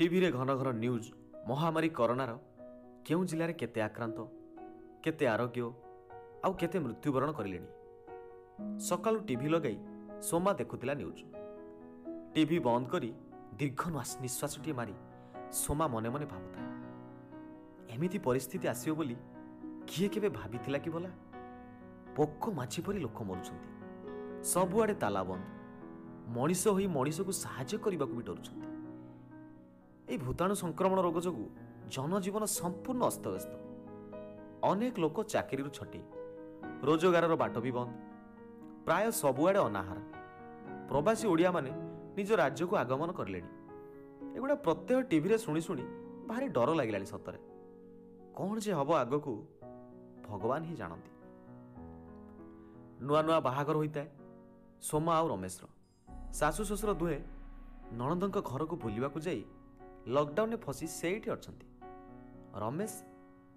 ଟିଭିରେ ଘନ ଘନ ନ୍ୟୁଜ୍ ମହାମାରୀ କରୋନାର କେଉଁ ଜିଲ୍ଲାରେ କେତେ ଆକ୍ରାନ୍ତ କେତେ ଆରୋଗ୍ୟ ଆଉ କେତେ ମୃତ୍ୟୁବରଣ କରିଲେଣି? ସକାଳୁ ଟିଭି ଲଗାଇ ସୋମା ଦେଖୁଥିଲା ନ୍ୟୁଜ୍ ଟିଭି ବନ୍ଦ କରି ଦୀର୍ଘ ନିଶ୍ୱାସଟିଏ ମାରି ସୋମା ମନେ ମନେ ଭାବୁଥାଏ। ଏମିତି ପରିସ୍ଥିତି ଆସିବ ବୋଲି କିଏ କେବେ ଭାବିଥିଲା କି ବୋଲା ପୋକ ମାଛି ପରି ଲୋକ ମରୁଛନ୍ତି। ସବୁଆଡ଼େ ତାଲା ବନ୍ଦ। ମଣିଷ ହୋଇ ମଣିଷକୁ ସାହାଯ୍ୟ କରିବାକୁ ବି ଡରୁଛନ୍ତି। ଏହି ଭୂତାଣୁ ସଂକ୍ରମଣ ରୋଗ ଯୋଗୁଁ ଜନଜୀବନ ସମ୍ପୂର୍ଣ୍ଣ ଅସ୍ତବ୍ୟସ୍ତ। ଅନେକ ଲୋକ ଚାକିରିରୁ ଛଟେଇ ରୋଜଗାରର ବାଟ ବି ବନ୍ଦ ପ୍ରାୟ ସବୁଆଡ଼େ ଅନାହାର। ପ୍ରବାସୀ ଓଡ଼ିଆମାନେ ନିଜ ରାଜ୍ୟକୁ ଆଗମନ କରିଲେଣି। ଏଗୁଡ଼ା ପ୍ରତ୍ୟହ ଟିଭିରେ ଶୁଣି ଶୁଣି ଭାରି ଡର ଲାଗିଲାଣି ସତରେ। କ'ଣ ଯେ ହେବ ଆଗକୁ ଭଗବାନ ହିଁ ଜାଣନ୍ତି। ନୂଆ ନୂଆ ବାହାଘର ହୋଇଥାଏ ସୋମା ଆଉ ରମେଶର। ଶାଶୁ ଶ୍ୱଶୁର ଦୁହେଁ ନଣନ୍ଦଙ୍କ ଘରକୁ ବୁଲିବାକୁ ଯାଇ ଲକଡାଉନରେ ଫସି ସେଇଠି ଅଛନ୍ତି। ରମେଶ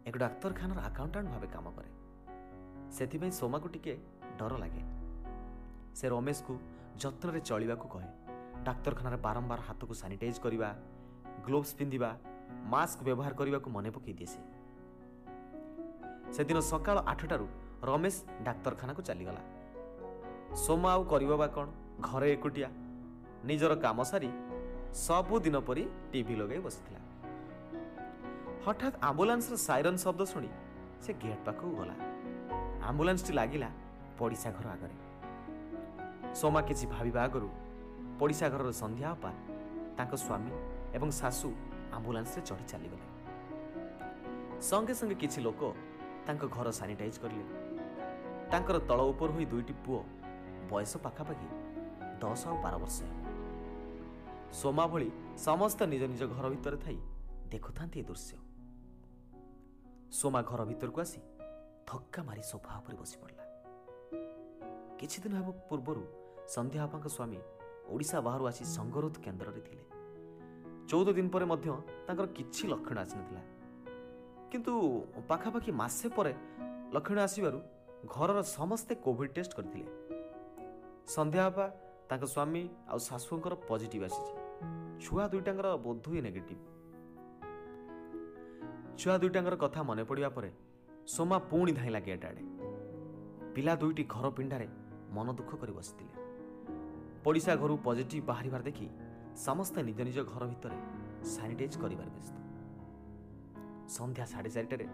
ଏକ ଡାକ୍ତରଖାନାର ଆକାଉଣ୍ଟାଣ୍ଟ ଭାବେ କାମ କରେ। ସେଥିପାଇଁ ସୋମାକୁ ଟିକେ ଡର ଲାଗେ। ସେ ରମେଶକୁ ଯତ୍ନରେ ଚଳିବାକୁ କହେ। ଡାକ୍ତରଖାନାରେ ବାରମ୍ବାର ହାତକୁ ସାନିଟାଇଜ୍ କରିବା ଗ୍ଲୋଭ୍ସ ପିନ୍ଧିବା ମାସ୍କ ବ୍ୟବହାର କରିବାକୁ ମନେ ପକାଇ ଦିଏ ସେ। ସେଦିନ ସକାଳ ଆଠଟାରୁ ରମେଶ ଡାକ୍ତରଖାନାକୁ ଚାଲିଗଲା। ସୋମା ଆଉ କରିବ ବା କ'ଣ? ଘରେ ଏକୁଟିଆ। ନିଜର କାମ ସାରି ସବୁଦିନ ପରି ଟିଭି ଲଗାଇ ବସିଥିଲା। ହଠାତ୍ ଆମ୍ବୁଲାନ୍ସର ସାଇରନ୍ ଶବ୍ଦ ଶୁଣି ସେ ଗେଟ୍ ପାଖକୁ ଗଲା। ଆମ୍ବୁଲାନ୍ସଟି ଲାଗିଲା ପଡ଼ିଶା ଘର ଆଗରେ। ସୋମା କିଛି ଭାବିବା ଆଗରୁ ପଡ଼ିଶା ଘରର ସନ୍ଧ୍ୟା ଅପା ତାଙ୍କ ସ୍ୱାମୀ ଏବଂ ଶାଶୁ ଆମ୍ବୁଲାନ୍ସରେ ଚଢ଼ି ଚାଲିଗଲେ। ସଙ୍ଗେ ସଙ୍ଗେ କିଛି ଲୋକ ତାଙ୍କ ଘର ସାନିଟାଇଜ୍ କରିଲେ। ତାଙ୍କର ତଳ ଉପର ହୋଇ ଦୁଇଟି ପୁଅ ବୟସ ପାଖାପାଖି ଦଶ ଆଉ ବାର ବର୍ଷ। ହେବ ସୋମା ଭଳି ସମସ୍ତେ ନିଜ ନିଜ ଘର ଭିତରେ ଥାଇ ଦେଖୁଥାନ୍ତି ଏ ଦୃଶ୍ୟ। ସୋମା ଘର ଭିତରକୁ ଆସି ଧକ୍କା ମାରି ସୋଫା ଉପରେ ବସି ପଡ଼ିଲା କିଛି ଦିନ ହେବ ପୂର୍ବରୁ ସନ୍ଧ୍ୟା ବାପାଙ୍କ ସ୍ୱାମୀ ଓଡ଼ିଶା ବାହାରୁ ଆସି ସଙ୍ଗରୋଧ କେନ୍ଦ୍ରରେ ଥିଲେ। ଚଉଦ ଦିନ ପରେ ମଧ୍ୟ ତାଙ୍କର କିଛି ଲକ୍ଷଣ ଆସିନଥିଲା। କିନ୍ତୁ ପାଖାପାଖି ମାସେ ପରେ ଲକ୍ଷଣ ଆସିବାରୁ ଘରର ସମସ୍ତେ କୋଭିଡ ଟେଷ୍ଟ କରିଥିଲେ। ସନ୍ଧ୍ୟା ବାପା ତାଙ୍କ ସ୍ୱାମୀ ଆଉ ଶାଶୁଙ୍କର ପଜିଟିଭ୍ ଆସିଛି। ଛୁଆ ଦୁଇଟାଙ୍କର ବୋଧ ନେଗେଟିଭ୍ ଛୁଆ ଦୁଇଟାଙ୍କର କଥା ମନେ ପଡ଼ିବା ପରେ ସୋମା ପୁଣି ଧାଇଁଲା ଗେଟ୍ ଆଡ଼େ। ପିଲା ଦୁଇଟି ଘର ପିଣ୍ଡାରେ ମନ ଦୁଃଖ କରି ବସିଥିଲେ। ପଡ଼ିଶା ଘରୁ ପଜିଟିଭ୍ ବାହାରିବାର ଦେଖି ସମସ୍ତେ ନିଜ ନିଜ ଘର ଭିତରେ ସାନିଟାଇଜ୍ କରିବାରେ ବ୍ୟସ୍ତ। ସନ୍ଧ୍ୟା ସାଢ଼େ ଚାରିଟାରେ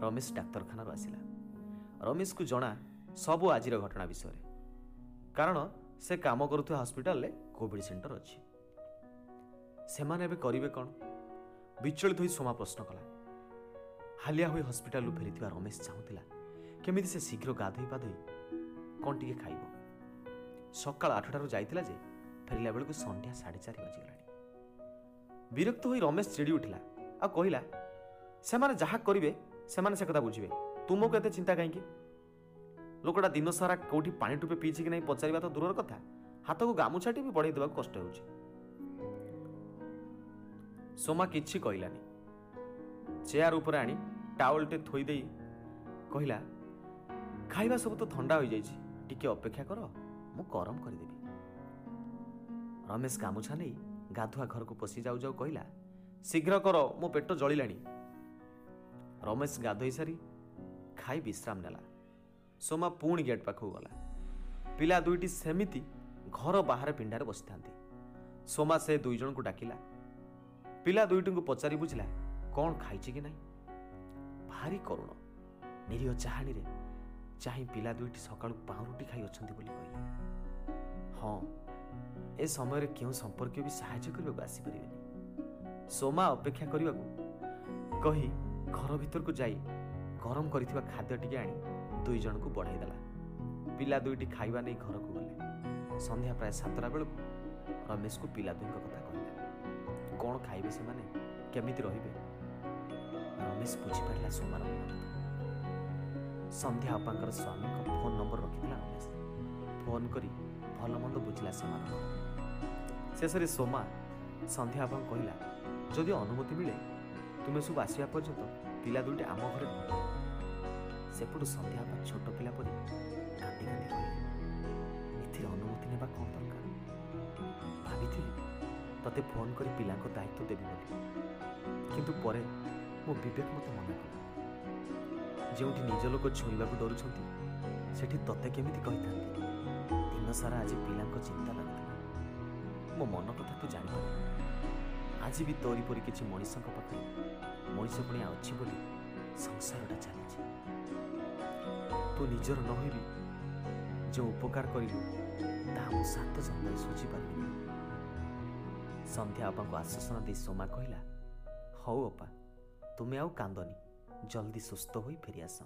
ରମେଶ ଡାକ୍ତରଖାନାରୁ ଆସିଲା। ରମେଶକୁ ଜଣା ସବୁ ଆଜିର ଘଟଣା ବିଷୟରେ। କାରଣ ସେ କାମ କରୁଥିବା ହସ୍ପିଟାଲରେ କୋଭିଡ୍ ସେଣ୍ଟର ଅଛି। ସେମାନେ ଏବେ କରିବେ କ'ଣ? ବିଚଳିତ ହୋଇ ସୋମା ପ୍ରଶ୍ନ କଲା। ହାଲିଆ ହୋଇ ହସ୍ପିଟାଲରୁ ଫେରିଥିବା ରମେଶ ଚାହୁଁଥିଲା କେମିତି ସେ ଶୀଘ୍ର ଗାଧୋଇ ପାଧୋଇ କ'ଣ ଟିକେ ଖାଇବ? ସକାଳ ଆଠଟାରୁ ଯାଇଥିଲା ଯେ ଫେରିଲା ବେଳକୁ ସନ୍ଧ୍ୟା ସାଢ଼େ ଚାରି ବାଜିଗଲାଣି। ବିରକ୍ତ ହୋଇ ରମେଶ ଚିଡ଼ି ଉଠିଲା ଆଉ କହିଲା ସେମାନେ ଯାହା କରିବେ ସେମାନେ ସେ କଥା ବୁଝିବେ। ତୁମକୁ ଏତେ ଚିନ୍ତା କାହିଁକି? ଲୋକଟା ଦିନ ସାରା କେଉଁଠି ପାଣି ଟୁପେ ପିଇଛି କି ନାହିଁ ପଚାରିବା ତ ଦୂରର କଥା। ହାତକୁ ଗାମୁଛାଟି ବି ବଢ଼େଇ ଦେବାକୁ କଷ୍ଟ ହେଉଛି। ସୋମା କିଛି କହିଲାନି। ଚେୟାର ଉପରେ ଆଣି ଟାୱଲଟେ ଥୋଇ ଦେଇ କହିଲା ଖାଇବା ସବୁ ତ ଥଣ୍ଡା ହୋଇଯାଇଛି ଟିକେ ଅପେକ୍ଷା କର ମୁଁ ଗରମ କରିଦେବି। ରମେଶ ଗାମୁଛା ନେଇ ଗାଧୁଆ ଘରକୁ ପଶି ଯାଉ ଯାଉ କହିଲା ଶୀଘ୍ର କର ମୋ ପେଟ ଜଳିଲାଣି। ରମେଶ ଗାଧୋଇ ସାରି ଖାଇ ବିଶ୍ରାମ ନେଲା। ସୋମା ପୁଣି ଗେଟ୍ ପାଖକୁ ଗଲା। ପିଲା ଦୁଇଟି ସେମିତି ଘର ବାହାରେ ପିଣ୍ଡାରେ ବସିଥାନ୍ତି। ସୋମା ସେ ଦୁଇ ଜଣଙ୍କୁ ଡାକିଲା ପିଲା ଦୁଇଟିଙ୍କୁ ପଚାରି ବୁଝିଲା କ'ଣ ଖାଇଛି କି ନାହିଁ ଭାରି କରୁଣ। ନିରୀହ ଚାହାଣୀରେ ଚାହିଁ ପିଲା ଦୁଇଟି ସକାଳୁ ପାଉଁରୁଟି ଖାଇ ଅଛନ୍ତି ବୋଲି କହିଲେ। ହଁ ଏ ସମୟରେ କେଉଁ ସମ୍ପର୍କୀୟ ବି ସାହାଯ୍ୟ କରିବାକୁ ଆସିପାରିବେନି। ସୋମା ଅପେକ୍ଷା କରିବାକୁ କହି ଘର ଭିତରକୁ ଯାଇ ଗରମ କରିଥିବା ଖାଦ୍ୟ ଟିକେ ଆଣି ଦୁଇ ଜଣଙ୍କୁ ବଢ଼ାଇ ଦେଲା। ପିଲା ଦୁଇଟି ଖାଇବା ନେଇ ଘରକୁ ଗଲେ। ସନ୍ଧ୍ୟା ପ୍ରାୟ ସାତଟା ବେଳକୁ ରମେଶକୁ ପିଲା ଦୁଇଙ୍କ କଥା କହିଲା। କ'ଣ ଖାଇବେ ସେମାନେ? କେମିତି ରହିବେ? ରମେଶ ବୁଝିପାରିଲା ସୋମାର ସନ୍ଧ୍ୟା ଅପାଙ୍କର ସ୍ୱାମୀଙ୍କ ଫୋନ୍ ନମ୍ବର ରଖିଥିଲା ରମେଶ। ଫୋନ୍ କରି ଭଲ ମନ୍ଦ ବୁଝିଲା ସେମାନଙ୍କ ଶେଷରେ ସୋମା ସନ୍ଧ୍ୟା ବାପାଙ୍କୁ କହିଲା ଯଦି ଅନୁମତି ମିଳେ ତୁମେ ସବୁ ଆସିବା ପର୍ଯ୍ୟନ୍ତ ପିଲା ଦୁଇଟି ଆମ ଘରେ ସେପଟୁ ସନ୍ଧ୍ୟା ବାପା ଛୋଟ ପିଲା ପରି କାନ୍ଦି କାନ୍ଦି କହିଲେ ଏଥିରେ ଅନୁମତି ନେବା କ'ଣ ଦରକାର? ତତେ ଫୋନ୍ କରି ପିଲାଙ୍କ ଦାୟିତ୍ୱ ଦେବି ବୋଲି କିନ୍ତୁ ପରେ ମୋ ବିବେକ ମୋତେ ମନା କଲା ଯେଉଁଠି ନିଜ ଲୋକ ଛୁଇଁବାକୁ ଡରୁଛନ୍ତି ସେଠି ତତେ କେମିତି କହିଥାନ୍ତି? ଦିନ ସାରା ଆଜି ପିଲାଙ୍କ ଚିନ୍ତା ଲାଗୁଥିଲା। ମୋ ମନ କଥା ତୁ ଜାଣିପାରୁ ଆଜି ବି ତୋରି ପରି କିଛି ମଣିଷଙ୍କ ପାଖରେ ମଣିଷ ପୁଣିଆ ଅଛି ବୋଲି ସଂସାରଟା ଚାଲିଛି। ତୁ ନିଜର ନ ହୋଇବି ଯେଉଁ ଉପକାର କରିଲୁ ତାହା ମୁଁ ସାତ ଜନ୍ମରେ ଶୁଝିପାରିବିନି ସନ୍ଧ୍ୟା ଅପାଙ୍କୁ ଆଶ୍ୱାସନା ଦେଇ ସୋମା କହିଲା ହଉ ଅପା ତୁମେ ଆଉ କାନ୍ଦନି ଜଲ୍ଦି ସୁସ୍ଥ ହୋଇ ଫେରିଆସ।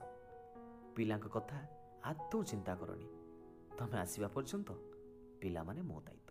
ପିଲାଙ୍କ କଥା ଆଦୌ ଚିନ୍ତା କରନି। ତମେ ଆସିବା ପର୍ଯ୍ୟନ୍ତ ପିଲାମାନେ ମୋ ଦାୟିତ୍ୱ।